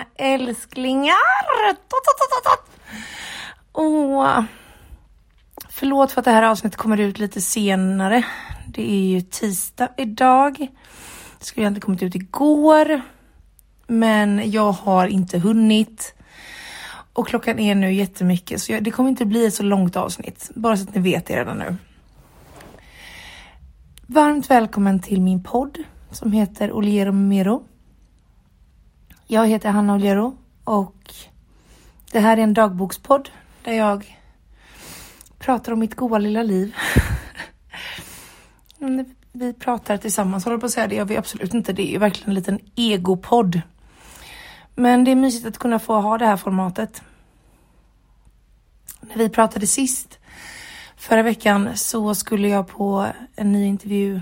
mina älsklingar. Åh. Förlåt för att det här avsnittet kommer ut lite senare. Det är ju tisdag idag. Det skulle inte kommit ut igår. Men jag har inte hunnit. Och klockan är nu jättemycket så det kommer inte bli ett så långt avsnitt. Bara så att ni vet det redan nu. Varmt välkommen till min podd som heter Oliero Mero. Jag heter Hanna Oljero och det här är en dagbokspodd där jag pratar om mitt goa lilla liv. vi pratar tillsammans, håller på att säga det gör vi absolut inte. Det är ju verkligen en liten egopodd. Men det är mysigt att kunna få ha det här formatet. När vi pratade sist förra veckan så skulle jag på en ny intervju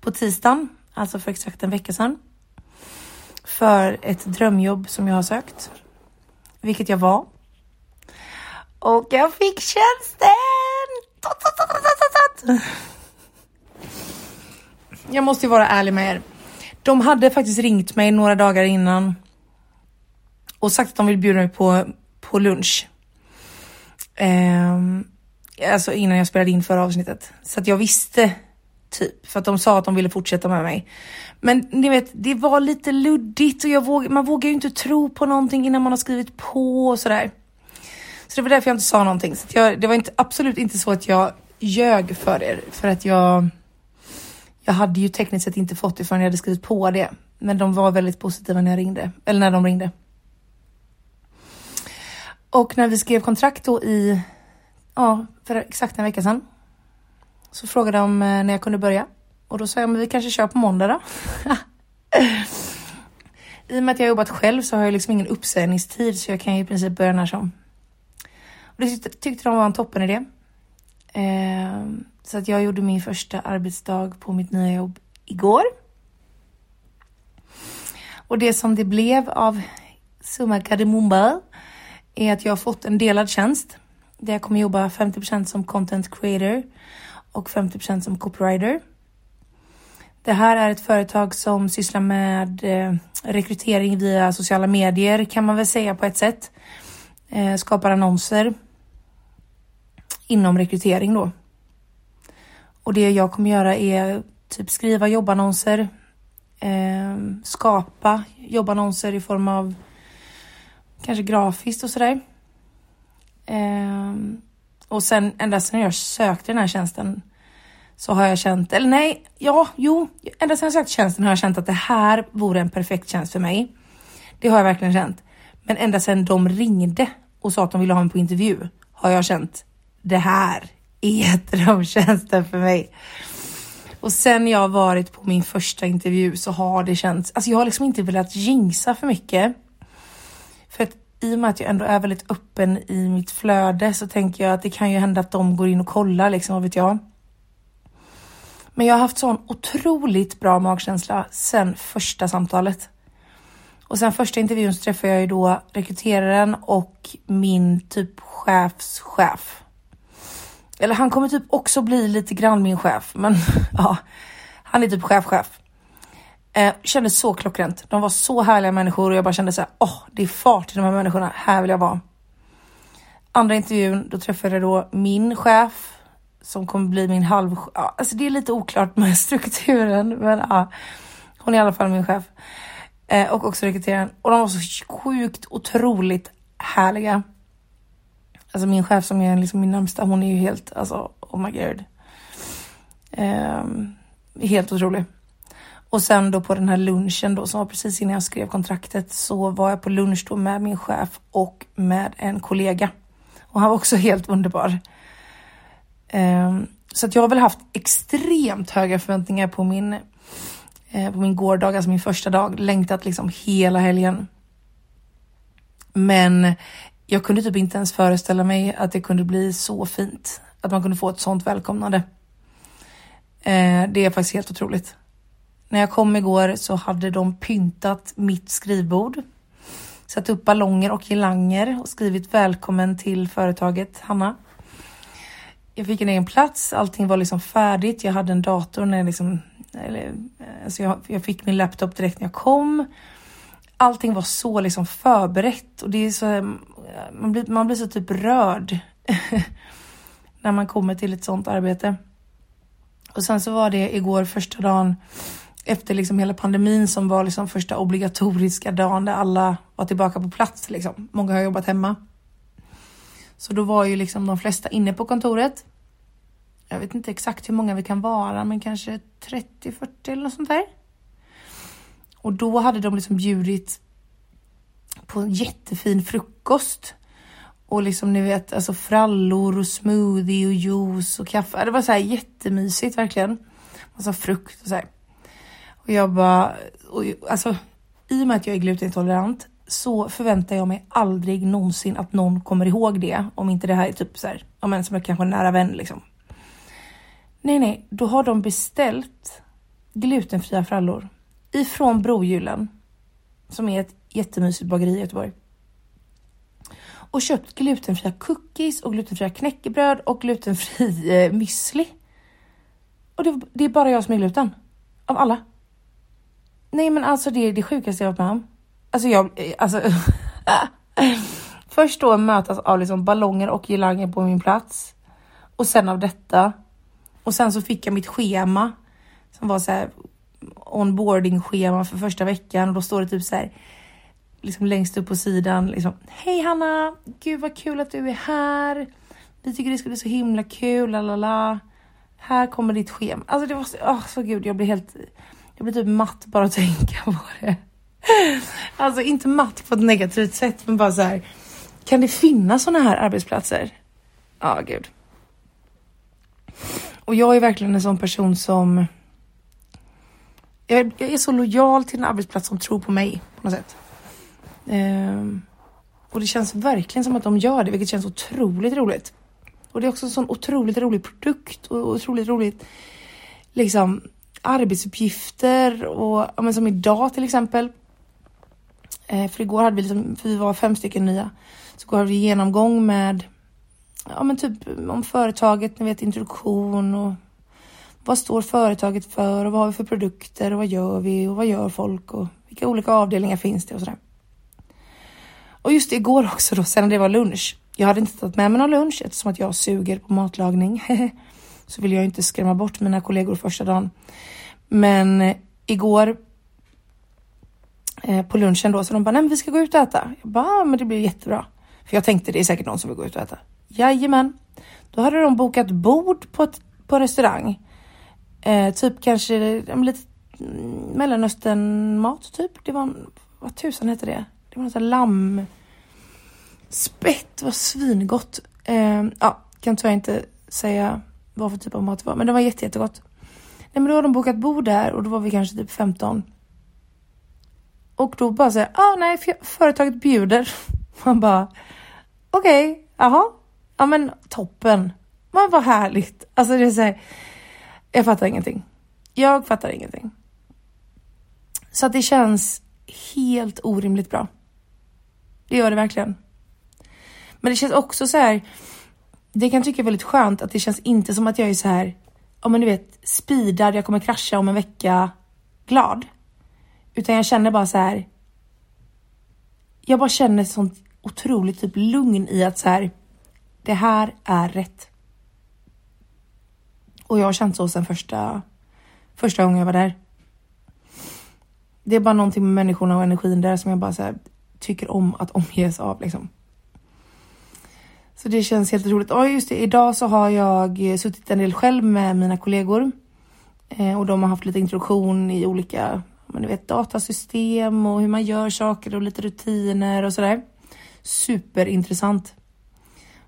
på tisdagen, alltså för exakt en vecka sedan. För ett drömjobb som jag har sökt, vilket jag var. Och jag fick tjänsten! Jag måste ju vara ärlig med er. De hade faktiskt ringt mig några dagar innan och sagt att de vill bjuda mig på, på lunch. Um, alltså innan jag spelade in förra avsnittet. Så att jag visste typ för att de sa att de ville fortsätta med mig. Men ni vet, det var lite luddigt och jag våg, man vågar ju inte tro på någonting innan man har skrivit på och sådär. Så det var därför jag inte sa någonting. Så jag, det var inte, absolut inte så att jag ljög för er för att jag jag hade ju tekniskt sett inte fått det förrän jag hade skrivit på det. Men de var väldigt positiva när jag ringde, eller när de ringde. Och när vi skrev kontrakt då i, ja, för exakt en vecka sedan. Så frågade de eh, när jag kunde börja. Och då sa jag, men vi kanske kör på måndag då. I och med att jag har jobbat själv så har jag liksom ingen uppsägningstid så jag kan ju i princip börja när som. Och det tyckte, tyckte de var en toppen idé. Eh, så att jag gjorde min första arbetsdag på mitt nya jobb igår. Och det som det blev av summa kardemumma är att jag har fått en delad tjänst där jag kommer jobba 50% som content creator och 50% som copywriter. Det här är ett företag som sysslar med eh, rekrytering via sociala medier kan man väl säga på ett sätt. Eh, skapar annonser inom rekrytering då. Och det jag kommer göra är typ skriva jobbannonser, eh, skapa jobbannonser i form av kanske grafiskt och sådär. Och sen ända sedan jag sökte den här tjänsten så har jag känt, eller nej, ja, jo, ända sedan jag sökte tjänsten har jag känt att det här vore en perfekt tjänst för mig. Det har jag verkligen känt. Men ända sedan de ringde och sa att de ville ha mig på intervju har jag känt det här är drömtjänsten för mig. Och sen jag varit på min första intervju så har det känts, alltså jag har liksom inte velat jinxa för mycket. För att i och med att jag ändå är väldigt öppen i mitt flöde så tänker jag att det kan ju hända att de går in och kollar liksom, vad vet jag. Men jag har haft sån otroligt bra magkänsla sen första samtalet. Och sen första intervjun så träffade jag ju då rekryteraren och min typ chefschef. Eller han kommer typ också bli lite grann min chef, men ja, han är typ chefchef. Eh, kändes så klockrent. De var så härliga människor och jag bara kände så här, åh, oh, det är fart i de här människorna. Här vill jag vara. Andra intervjun, då träffade jag då min chef som kommer bli min halv... Ja, alltså det är lite oklart med strukturen, men ja, hon är i alla fall min chef. Eh, och också rekryteraren. Och de var så sjukt otroligt härliga. Alltså min chef som är liksom min närmsta, hon är ju helt, alltså oh my god. Eh, helt otrolig. Och sen då på den här lunchen då som var precis innan jag skrev kontraktet så var jag på lunch då med min chef och med en kollega. Och han var också helt underbar. Ehm, så att jag har väl haft extremt höga förväntningar på min, eh, på min gårdag, alltså min första dag. Längtat liksom hela helgen. Men jag kunde typ inte ens föreställa mig att det kunde bli så fint. Att man kunde få ett sånt välkomnande. Eh, det är faktiskt helt otroligt. När jag kom igår så hade de pyntat mitt skrivbord. Satt upp ballonger och girlanger och skrivit välkommen till företaget Hanna. Jag fick en egen plats, allting var liksom färdigt. Jag hade en dator när jag liksom, eller, alltså jag, jag fick min laptop direkt när jag kom. allting var så liksom förberett och det är så, eh, man blir, man blir så typ rörd när man kommer till ett sånt arbete. Och sen så var det igår första dagen efter liksom hela pandemin som var liksom första obligatoriska dagen där alla var tillbaka på plats. Liksom. Många har jobbat hemma. Så då var ju liksom de flesta inne på kontoret. Jag vet inte exakt hur många vi kan vara, men kanske 30-40 eller något sånt där. Och då hade de liksom bjudit på en jättefin frukost. Och liksom ni vet, alltså frallor och smoothie och juice och kaffe. Det var så här jättemysigt verkligen. Massa frukt och så här. Och jag bara, och, alltså i och med att jag är glutenintolerant så förväntar jag mig aldrig någonsin att någon kommer ihåg det. Om inte det här är typ så här, ja men som är kanske en nära vän liksom. Nej, nej, då har de beställt glutenfria frallor ifrån Brogyllen, som är ett jättemysigt bageri i Göteborg. Och köpt glutenfria cookies och glutenfria knäckebröd och glutenfri eh, müsli. Och det, det, är bara jag som är gluten. Av alla. Nej men alltså det är det sjukaste jag varit med om. Alltså jag, alltså. Först då mötas av liksom ballonger och girlanger på min plats. Och sen av detta. Och sen så fick jag mitt schema som var så här onboarding schema för första veckan och då står det typ så här liksom längst upp på sidan liksom Hej Hanna! Gud vad kul att du är här. Vi tycker det ska bli så himla kul, lalala. Här kommer ditt schema. Alltså det var så, oh, så gud, jag blir helt, jag blir typ matt bara att tänka på det. Alltså inte matt på ett negativt sätt, men bara så här. Kan det finnas sådana här arbetsplatser? Ja, ah, gud. Och jag är verkligen en sån person som jag, jag är så lojal till en arbetsplats som tror på mig på något sätt. Ehm, och det känns verkligen som att de gör det, vilket känns otroligt roligt. Och det är också en sån otroligt rolig produkt och otroligt roligt liksom arbetsuppgifter och ja, men som idag till exempel. Eh, för igår hade vi liksom, för vi var fem stycken nya, så igår hade vi genomgång med ja men typ om företaget, ni vet introduktion och vad står företaget för och vad har vi för produkter och vad gör vi och vad gör folk och vilka olika avdelningar finns det och sådär. Och just igår också då, sen när det var lunch. Jag hade inte tagit med mig någon lunch eftersom att jag suger på matlagning. så vill jag inte skrämma bort mina kollegor första dagen. Men eh, igår Eh, på lunchen då så de bara, nej men vi ska gå ut och äta. Jag bara, ah, men det blir jättebra. För jag tänkte det är säkert någon som vill gå ut och äta. Jajamän. Då hade de bokat bord på, ett, på restaurang Eh, typ kanske lite mm, mellanöstern-mat typ. Det var, vad tusan hette det? Det var något sånt lamm... Spett var svingott. Eh, ja, kan tyvärr inte säga vad för typ av mat det var, men det var jätte, jättegott. Nej, men då har de bokat bord där och då var vi kanske typ 15. Och då bara säger ah nej, företaget bjuder. Man bara, okej, okay, jaha, ja men toppen. Men vad härligt. Alltså det är så här, jag fattar ingenting. Jag fattar ingenting. Så att det känns helt orimligt bra. Det gör det verkligen. Men det känns också så här. Det kan tycka är väldigt skönt att det känns inte som att jag är så här. Ja, men du vet speedad. Jag kommer krascha om en vecka. Glad. Utan jag känner bara så här. Jag bara känner sånt otroligt typ lugn i att så här. Det här är rätt. Och jag har känt så sen första, första gången jag var där. Det är bara någonting med människorna och energin där som jag bara så här, tycker om att omges av liksom. Så det känns helt roligt. Ja just det, idag så har jag suttit en del själv med mina kollegor. Eh, och de har haft lite introduktion i olika men du vet, datasystem och hur man gör saker och lite rutiner och sådär. Superintressant.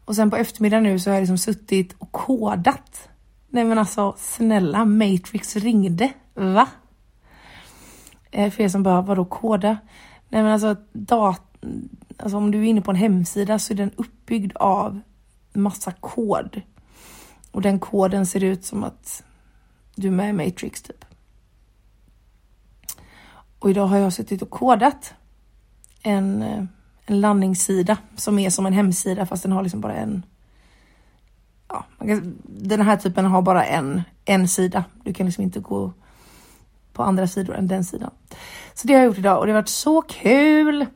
Och sen på eftermiddagen nu så har jag liksom suttit och kodat Nej men alltså snälla, Matrix ringde. Va? Eh, för er som bara, vadå koda? Nej men alltså, dat alltså om du är inne på en hemsida så är den uppbyggd av massa kod. Och den koden ser ut som att du är med i Matrix typ. Och idag har jag suttit och kodat en, eh, en landningssida som är som en hemsida fast den har liksom bara en ja, den här typen har bara en, en sida. Du kan liksom inte gå på andra sidor än den sidan. Så det har jag gjort idag och det har varit så kul.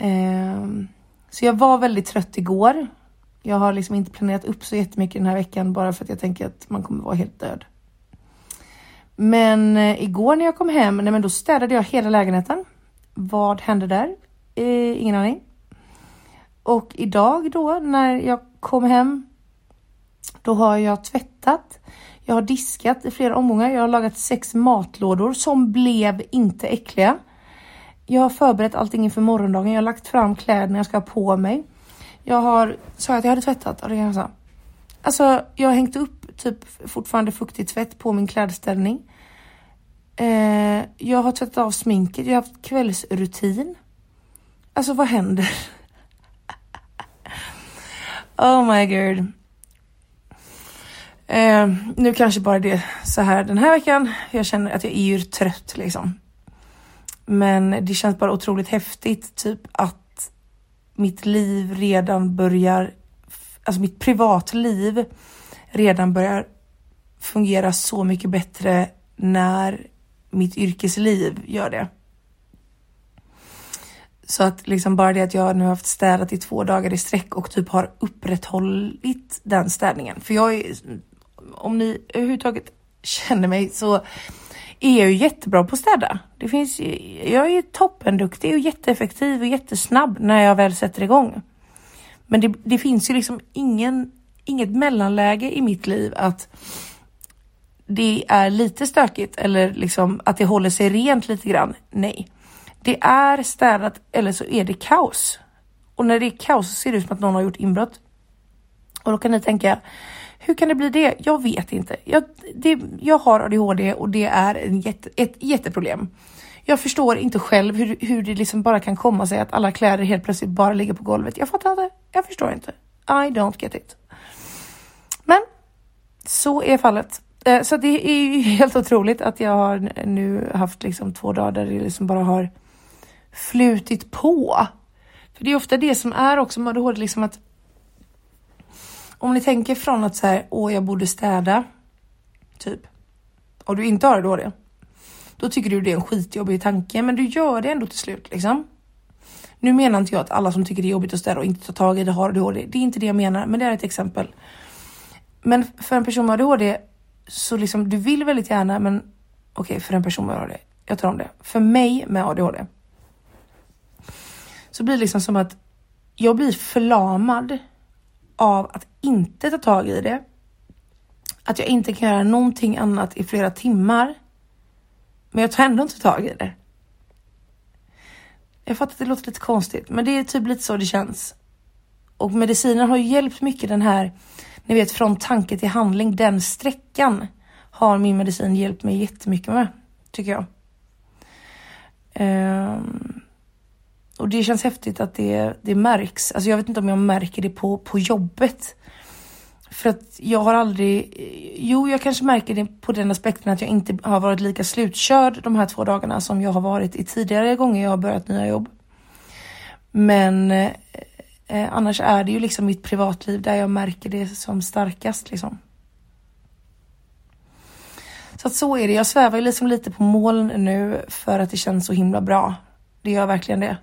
Um, så jag var väldigt trött igår. Jag har liksom inte planerat upp så jättemycket den här veckan bara för att jag tänker att man kommer vara helt död. Men eh, igår när jag kom hem, nej men då städade jag hela lägenheten. Vad hände där? Eh, ingen aning. Och idag då när jag kom hem, då har jag tvättat. Jag har diskat i flera omgångar. Jag har lagat sex matlådor som blev inte äckliga. Jag har förberett allting inför morgondagen. Jag har lagt fram kläderna jag ska ha på mig. Jag har, sa jag att jag hade tvättat? Och det kan jag säga. Alltså, jag har hängt upp typ fortfarande fuktig tvätt på min klädställning. Eh, jag har tvättat av sminket. Jag har haft kvällsrutin. Alltså, vad händer? oh my god. Eh, nu kanske bara det så här den här veckan. Jag känner att jag är ju trött liksom. Men det känns bara otroligt häftigt typ att mitt liv redan börjar, alltså mitt privatliv redan börjar fungera så mycket bättre när mitt yrkesliv gör det. Så att liksom bara det att jag nu har haft städat i två dagar i sträck och typ har upprätthållit den städningen. För jag är, om ni överhuvudtaget känner mig så är jag ju jättebra på att städa. Det finns, jag är toppenduktig och jätteeffektiv och jättesnabb när jag väl sätter igång. Men det, det finns ju liksom ingen, inget mellanläge i mitt liv att det är lite stökigt eller liksom att det håller sig rent lite grann. Nej, det är städat eller så är det kaos. Och när det är kaos så ser det ut som att någon har gjort inbrott. Och då kan ni tänka, hur kan det bli det? Jag vet inte. Jag, det, jag har ADHD och det är en jätte, ett jätteproblem. Jag förstår inte själv hur, hur det liksom bara kan komma sig att alla kläder helt plötsligt bara ligger på golvet. Jag fattar inte. Jag förstår inte. I don't get it. Men så är fallet. Eh, så det är ju helt otroligt att jag har nu haft liksom två dagar där det liksom bara har flutit på. För det är ofta det som är också med ADHD, liksom att om ni tänker från att så här, åh, jag borde städa, typ, och du inte har ADHD, då tycker du det är en skitjobbig tanke, men du gör det ändå till slut liksom. Nu menar inte jag att alla som tycker det är jobbigt att städa och inte tar tag i det har ADHD. Det är inte det jag menar, men det är ett exempel. Men för en person med ADHD så liksom, du vill väldigt gärna, men okej, okay, för en person med ADHD, jag tar om det. För mig med ADHD så blir det liksom som att jag blir förlamad av att inte ta tag i det. Att jag inte kan göra någonting annat i flera timmar. Men jag tar ändå inte tag i det. Jag fattar att det låter lite konstigt, men det är typ lite så det känns. Och medicinen har ju hjälpt mycket den här, ni vet från tanke till handling, den sträckan har min medicin hjälpt mig jättemycket med, tycker jag. Um, och det känns häftigt att det, det märks. Alltså jag vet inte om jag märker det på, på jobbet. För att jag har aldrig, jo jag kanske märker det på den aspekten att jag inte har varit lika slutkörd de här två dagarna som jag har varit i tidigare gånger jag har börjat nya jobb. Men eh, eh, annars är det ju liksom mitt privatliv där jag märker det som starkast liksom. Så att så är det. Jag svävar ju liksom lite på moln nu för att det känns så himla bra. Det gör verkligen det.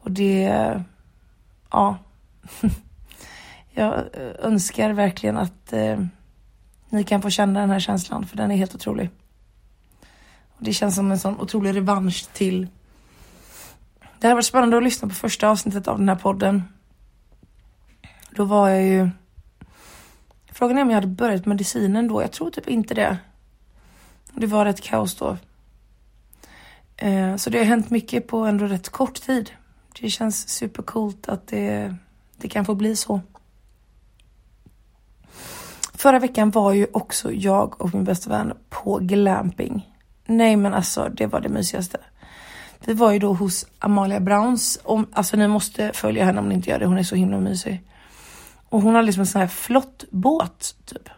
Och det, ja. Jag önskar verkligen att eh, ni kan få känna den här känslan för den är helt otrolig. Och det känns som en sån otrolig revansch till det hade varit spännande att lyssna på första avsnittet av den här podden. Då var jag ju... Frågan är om jag hade börjat medicinen då. Jag tror typ inte det. Det var rätt kaos då. Eh, så det har hänt mycket på ändå rätt kort tid. Det känns supercoolt att det, det kan få bli så. Förra veckan var ju också jag och min bästa vän på glamping. Nej men alltså det var det mysigaste. Vi var ju då hos Amalia Browns. Om, alltså ni måste följa henne om ni inte gör det. Hon är så himla mysig. Och hon har liksom en sån här flott båt typ.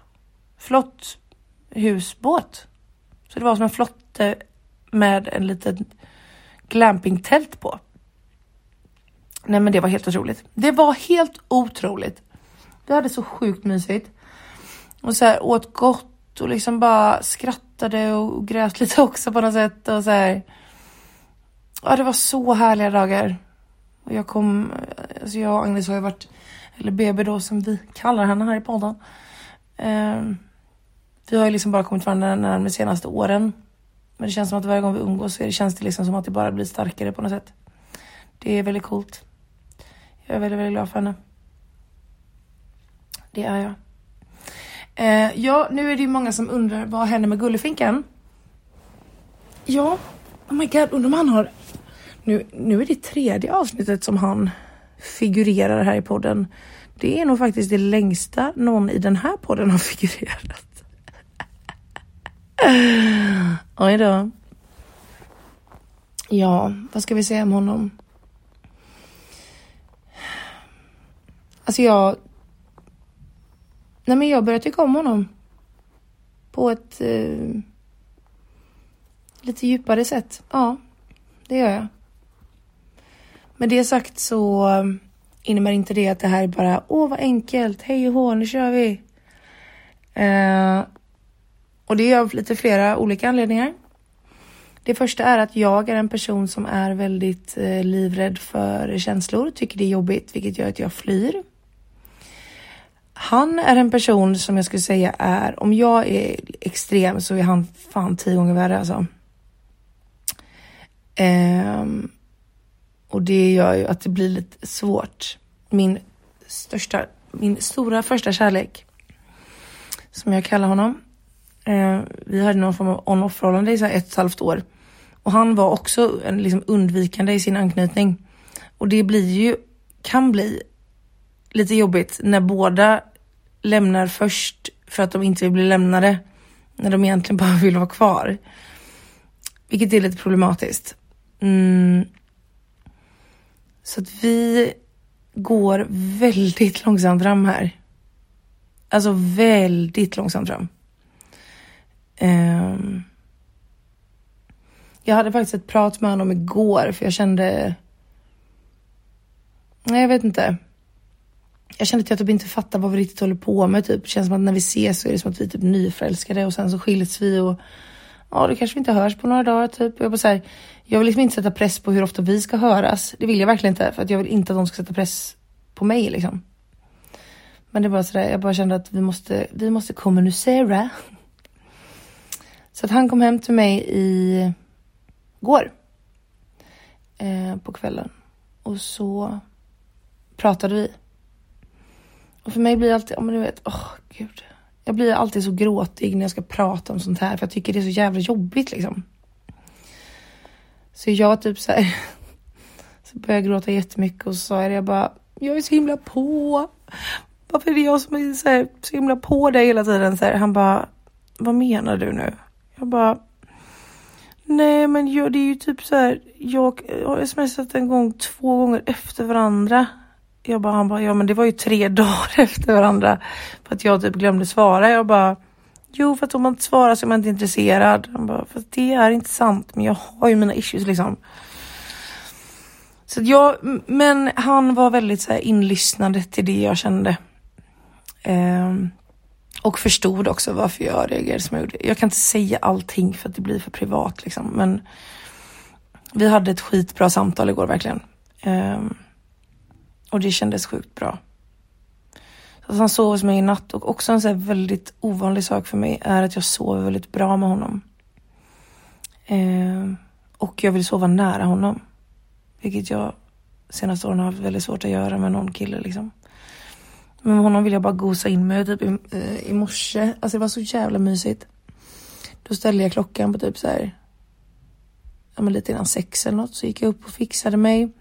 Flott husbåt. Så det var som en flotte med en liten glampingtält på. Nej men det var helt otroligt. Det var helt otroligt. Vi hade så sjukt mysigt. Och så här åt gott och liksom bara skrattade och grät lite också på något sätt och så här. Ja, det var så härliga dagar. Och jag kom, alltså jag och Agnes har ju varit, eller BB då som vi kallar henne här i podden. Eh, vi har ju liksom bara kommit varandra närmare de senaste åren. Men det känns som att varje gång vi umgås så känns det liksom som att det bara blir starkare på något sätt. Det är väldigt coolt. Jag är väldigt, väldigt glad för henne. Det är jag. Eh, ja, nu är det ju många som undrar vad händer med Gullefinken? Ja, oh my god, undrar om han har... Nu, nu är det tredje avsnittet som han figurerar här i podden. Det är nog faktiskt det längsta någon i den här podden har figurerat. Oj då. Ja, vad ska vi säga om honom? Alltså jag... Nej men jag börjar tycka om honom. På ett... Eh, lite djupare sätt. Ja, det gör jag. Med det sagt så um, innebär inte det att det här är bara åh vad enkelt, hej och hå, nu kör vi. Eh, och det är av lite flera olika anledningar. Det första är att jag är en person som är väldigt eh, livrädd för känslor, tycker det är jobbigt, vilket gör att jag flyr. Han är en person som jag skulle säga är, om jag är extrem så är han fan tio gånger värre alltså. Um, och det gör ju att det blir lite svårt. Min största, min stora första kärlek, som jag kallar honom. Eh, vi hade någon form av on-off förhållande i så ett och ett halvt år. Och han var också en, liksom undvikande i sin anknytning. Och det blir ju, kan bli lite jobbigt när båda lämnar först för att de inte vill bli lämnade. När de egentligen bara vill vara kvar. Vilket är lite problematiskt. Mm. Så att vi går väldigt långsamt fram här. Alltså väldigt långsamt fram. Um. Jag hade faktiskt ett prat med honom igår för jag kände... Nej, jag vet inte. Jag kände att jag typ inte fattar vad vi riktigt håller på med. Typ. Det känns som att när vi ses så är det som att vi är typ nyförälskade och sen så skiljs vi och ja, då kanske vi inte hörs på några dagar typ. Jag, bara så här, jag vill liksom inte sätta press på hur ofta vi ska höras. Det vill jag verkligen inte för att jag vill inte att de ska sätta press på mig liksom. Men det var sådär, jag bara kände att vi måste, vi måste kommunicera. Så att han kom hem till mig i går. Eh, på kvällen. Och så pratade vi. Och för mig blir det alltid, ja men du vet, åh oh, gud. Jag blir alltid så gråtig när jag ska prata om sånt här för jag tycker det är så jävla jobbigt liksom. Så jag typ så här, så började jag gråta jättemycket och så sa jag det, jag bara, jag är så himla på. Varför är det jag som är så, här, så himla på dig hela tiden? Så här, han bara, vad menar du nu? Jag bara, nej men jag, det är ju typ så här, jag har smsat en gång två gånger efter varandra. Jag bara, han bara, ja men det var ju tre dagar efter varandra. För att jag typ glömde svara. Jag bara, jo för att om man inte svarar så är man inte intresserad. Han bara, för det är inte sant. Men jag har ju mina issues liksom. Så jag, men han var väldigt så här inlyssnande till det jag kände. Um, och förstod också varför jag reagerade som jag gjorde. Jag kan inte säga allting för att det blir för privat liksom. Men vi hade ett skitbra samtal igår verkligen. Um, och det kändes sjukt bra. Så han sov hos mig i natt och också en så väldigt ovanlig sak för mig är att jag sover väldigt bra med honom. Eh, och jag vill sova nära honom. Vilket jag senaste åren har haft väldigt svårt att göra med någon kille liksom. Men med honom vill jag bara gosa in mig typ i, eh, i morse. Alltså det var så jävla mysigt. Då ställde jag klockan på typ så här. Ja men lite innan sex eller något så gick jag upp och fixade mig.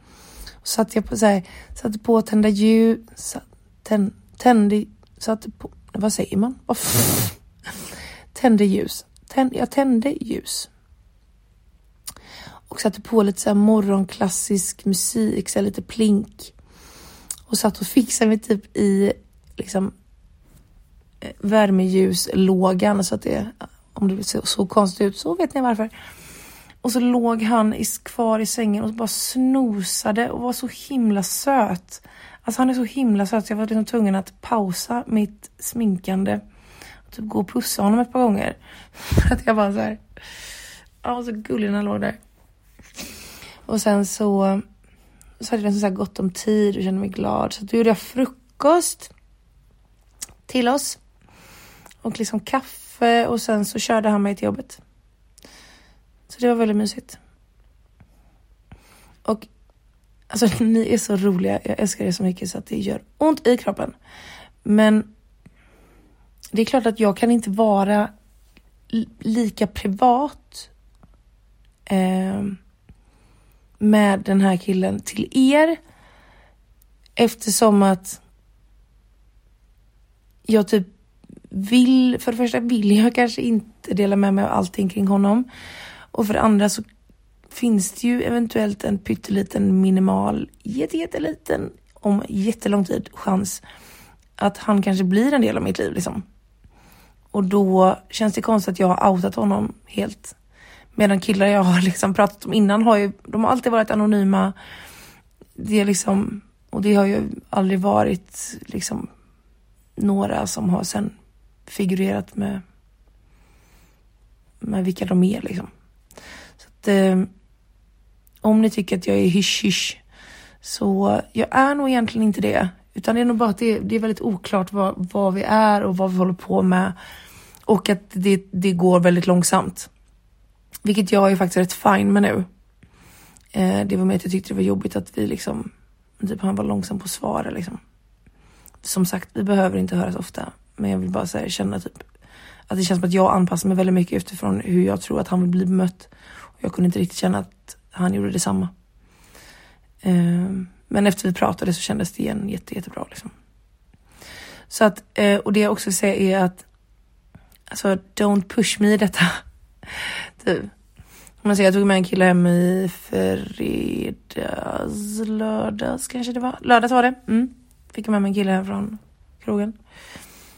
Och satte jag på så här, satte på tända ljus, tänd, tände, satte på, vad säger man? Oh, tände ljus. Tänd, jag tände ljus. Och satte på lite så här morgonklassisk musik, så lite plink. Och satt och fixade mig typ i liksom eh, värmeljuslågan så att det, om det såg så konstigt ut så vet ni varför. Och så låg han kvar i sängen och bara snosade och var så himla söt. Alltså han är så himla söt så jag var liksom tvungen att pausa mitt sminkande och typ gå och pussa honom ett par gånger. För att jag bara så här. Ja, så gullig när han låg där. Och sen så, så hade jag så gott om tid och kände mig glad. Så då gjorde jag frukost till oss. Och liksom kaffe och sen så körde han mig till jobbet. Så det var väldigt mysigt. Och alltså ni är så roliga. Jag älskar er så mycket så att det gör ont i kroppen. Men det är klart att jag kan inte vara lika privat eh, med den här killen till er eftersom att jag typ vill, för det första vill jag kanske inte dela med mig av allting kring honom och för det andra så finns det ju eventuellt en pytteliten minimal, jätteliten om jättelång tid chans att han kanske blir en del av mitt liv liksom. Och då känns det konstigt att jag har outat honom helt. Medan killar jag har liksom pratat om innan har ju, de har alltid varit anonyma. Det är liksom, och det har ju aldrig varit liksom några som har sen figurerat med, med vilka de är liksom. Att, eh, om ni tycker att jag är hysch hysch så jag är nog egentligen inte det. Utan det är nog bara att det, det är väldigt oklart vad, vad vi är och vad vi håller på med. Och att det, det går väldigt långsamt. Vilket jag är faktiskt rätt fine med nu. Eh, det var mer att jag tyckte det var jobbigt att vi liksom, typ han var långsam på att svara liksom. Som sagt, vi behöver inte höras ofta. Men jag vill bara säga, känna typ att det känns som att jag anpassar mig väldigt mycket utifrån hur jag tror att han vill bli bemött. Jag kunde inte riktigt känna att han gjorde detsamma. Eh, men efter vi pratade så kändes det igen jätte, jättebra liksom. Så att, eh, och det jag också säger är att alltså don't push me i detta. typ. Man säger, jag tog med en kille hem i fredags, lördags kanske det var. Lördags var det. Mm. Fick jag med mig en kille hem från krogen.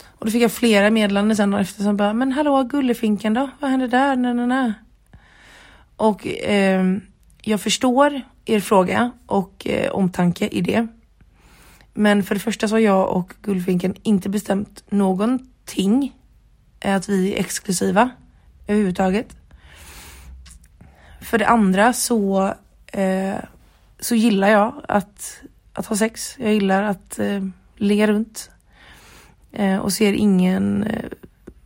Och då fick jag flera meddelanden sen efter som bara, men hallå gullefinken då? Vad hände där? Nej, nej, nej. Och eh, jag förstår er fråga och eh, omtanke i det. Men för det första så har jag och Guldfinken inte bestämt någonting. Att vi är exklusiva överhuvudtaget. För det andra så, eh, så gillar jag att, att ha sex. Jag gillar att eh, ligga runt. Eh, och ser ingen... Eh,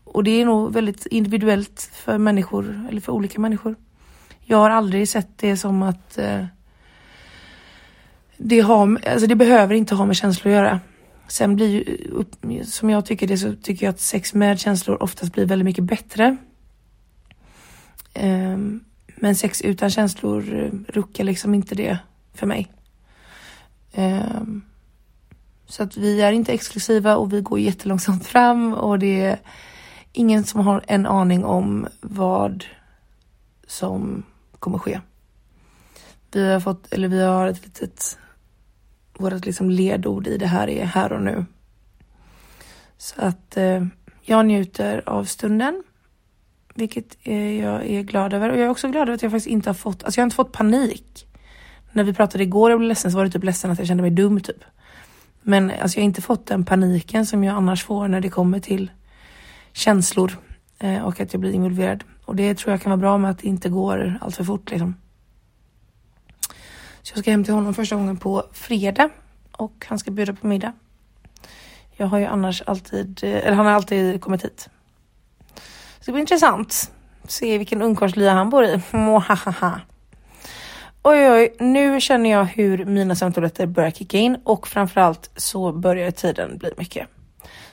och det är nog väldigt individuellt för människor, eller för olika människor. Jag har aldrig sett det som att eh, det, har, alltså det behöver inte ha med känslor att göra. Sen blir ju, som jag tycker det, så tycker jag att sex med känslor oftast blir väldigt mycket bättre. Eh, men sex utan känslor eh, ruckar liksom inte det för mig. Eh, så att vi är inte exklusiva och vi går jättelångsamt fram och det är ingen som har en aning om vad som kommer ske. Vi har fått, eller vi har ett litet vårt liksom ledord i det här är här och nu. Så att eh, jag njuter av stunden, vilket eh, jag är glad över. Och jag är också glad över att jag faktiskt inte har fått, alltså jag har inte fått panik. När vi pratade igår och blev ledsen så var det typ ledsen att jag kände mig dum typ. Men alltså jag har inte fått den paniken som jag annars får när det kommer till känslor eh, och att jag blir involverad. Och det tror jag kan vara bra med att det inte går allt för fort liksom. Så jag ska hem till honom första gången på fredag och han ska bjuda på middag. Jag har ju annars alltid, eller han har alltid kommit hit. Så det blir intressant. Se vilken ungkarlslya han bor i. Mohahaha. Oj, oj, nu känner jag hur mina sömntabletter börjar kicka in och framförallt så börjar tiden bli mycket.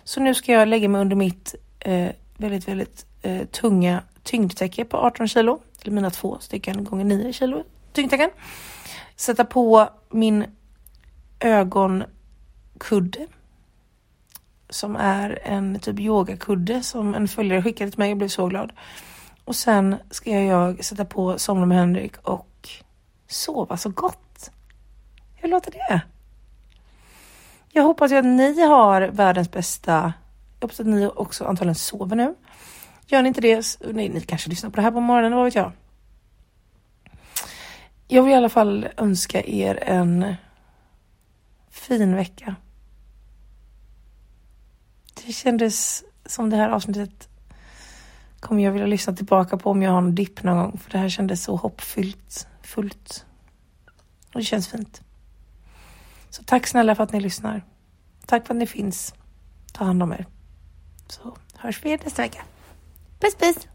Så nu ska jag lägga mig under mitt eh, väldigt, väldigt eh, tunga tyngdtäcke på 18 kilo, eller mina två stycken gånger 9 kilo tyngdtäcken sätta på min ögonkudde. Som är en typ yogakudde som en följare skickade till mig och blev så glad. Och sen ska jag sätta på Somna med Henrik och sova så gott. Hur låter det? Jag hoppas ju att ni har världens bästa... Jag hoppas att ni också antagligen sover nu. Gör ni inte det, nej, ni kanske lyssnar på det här på morgonen, vad vet jag. Jag vill i alla fall önska er en fin vecka. Det kändes som det här avsnittet kommer jag vilja lyssna tillbaka på om jag har en dipp någon gång. För det här kändes så hoppfyllt. Fullt. Och det känns fint. Så tack snälla för att ni lyssnar. Tack för att ni finns. Ta hand om er. Så hörs vi nästa vecka. Christmas.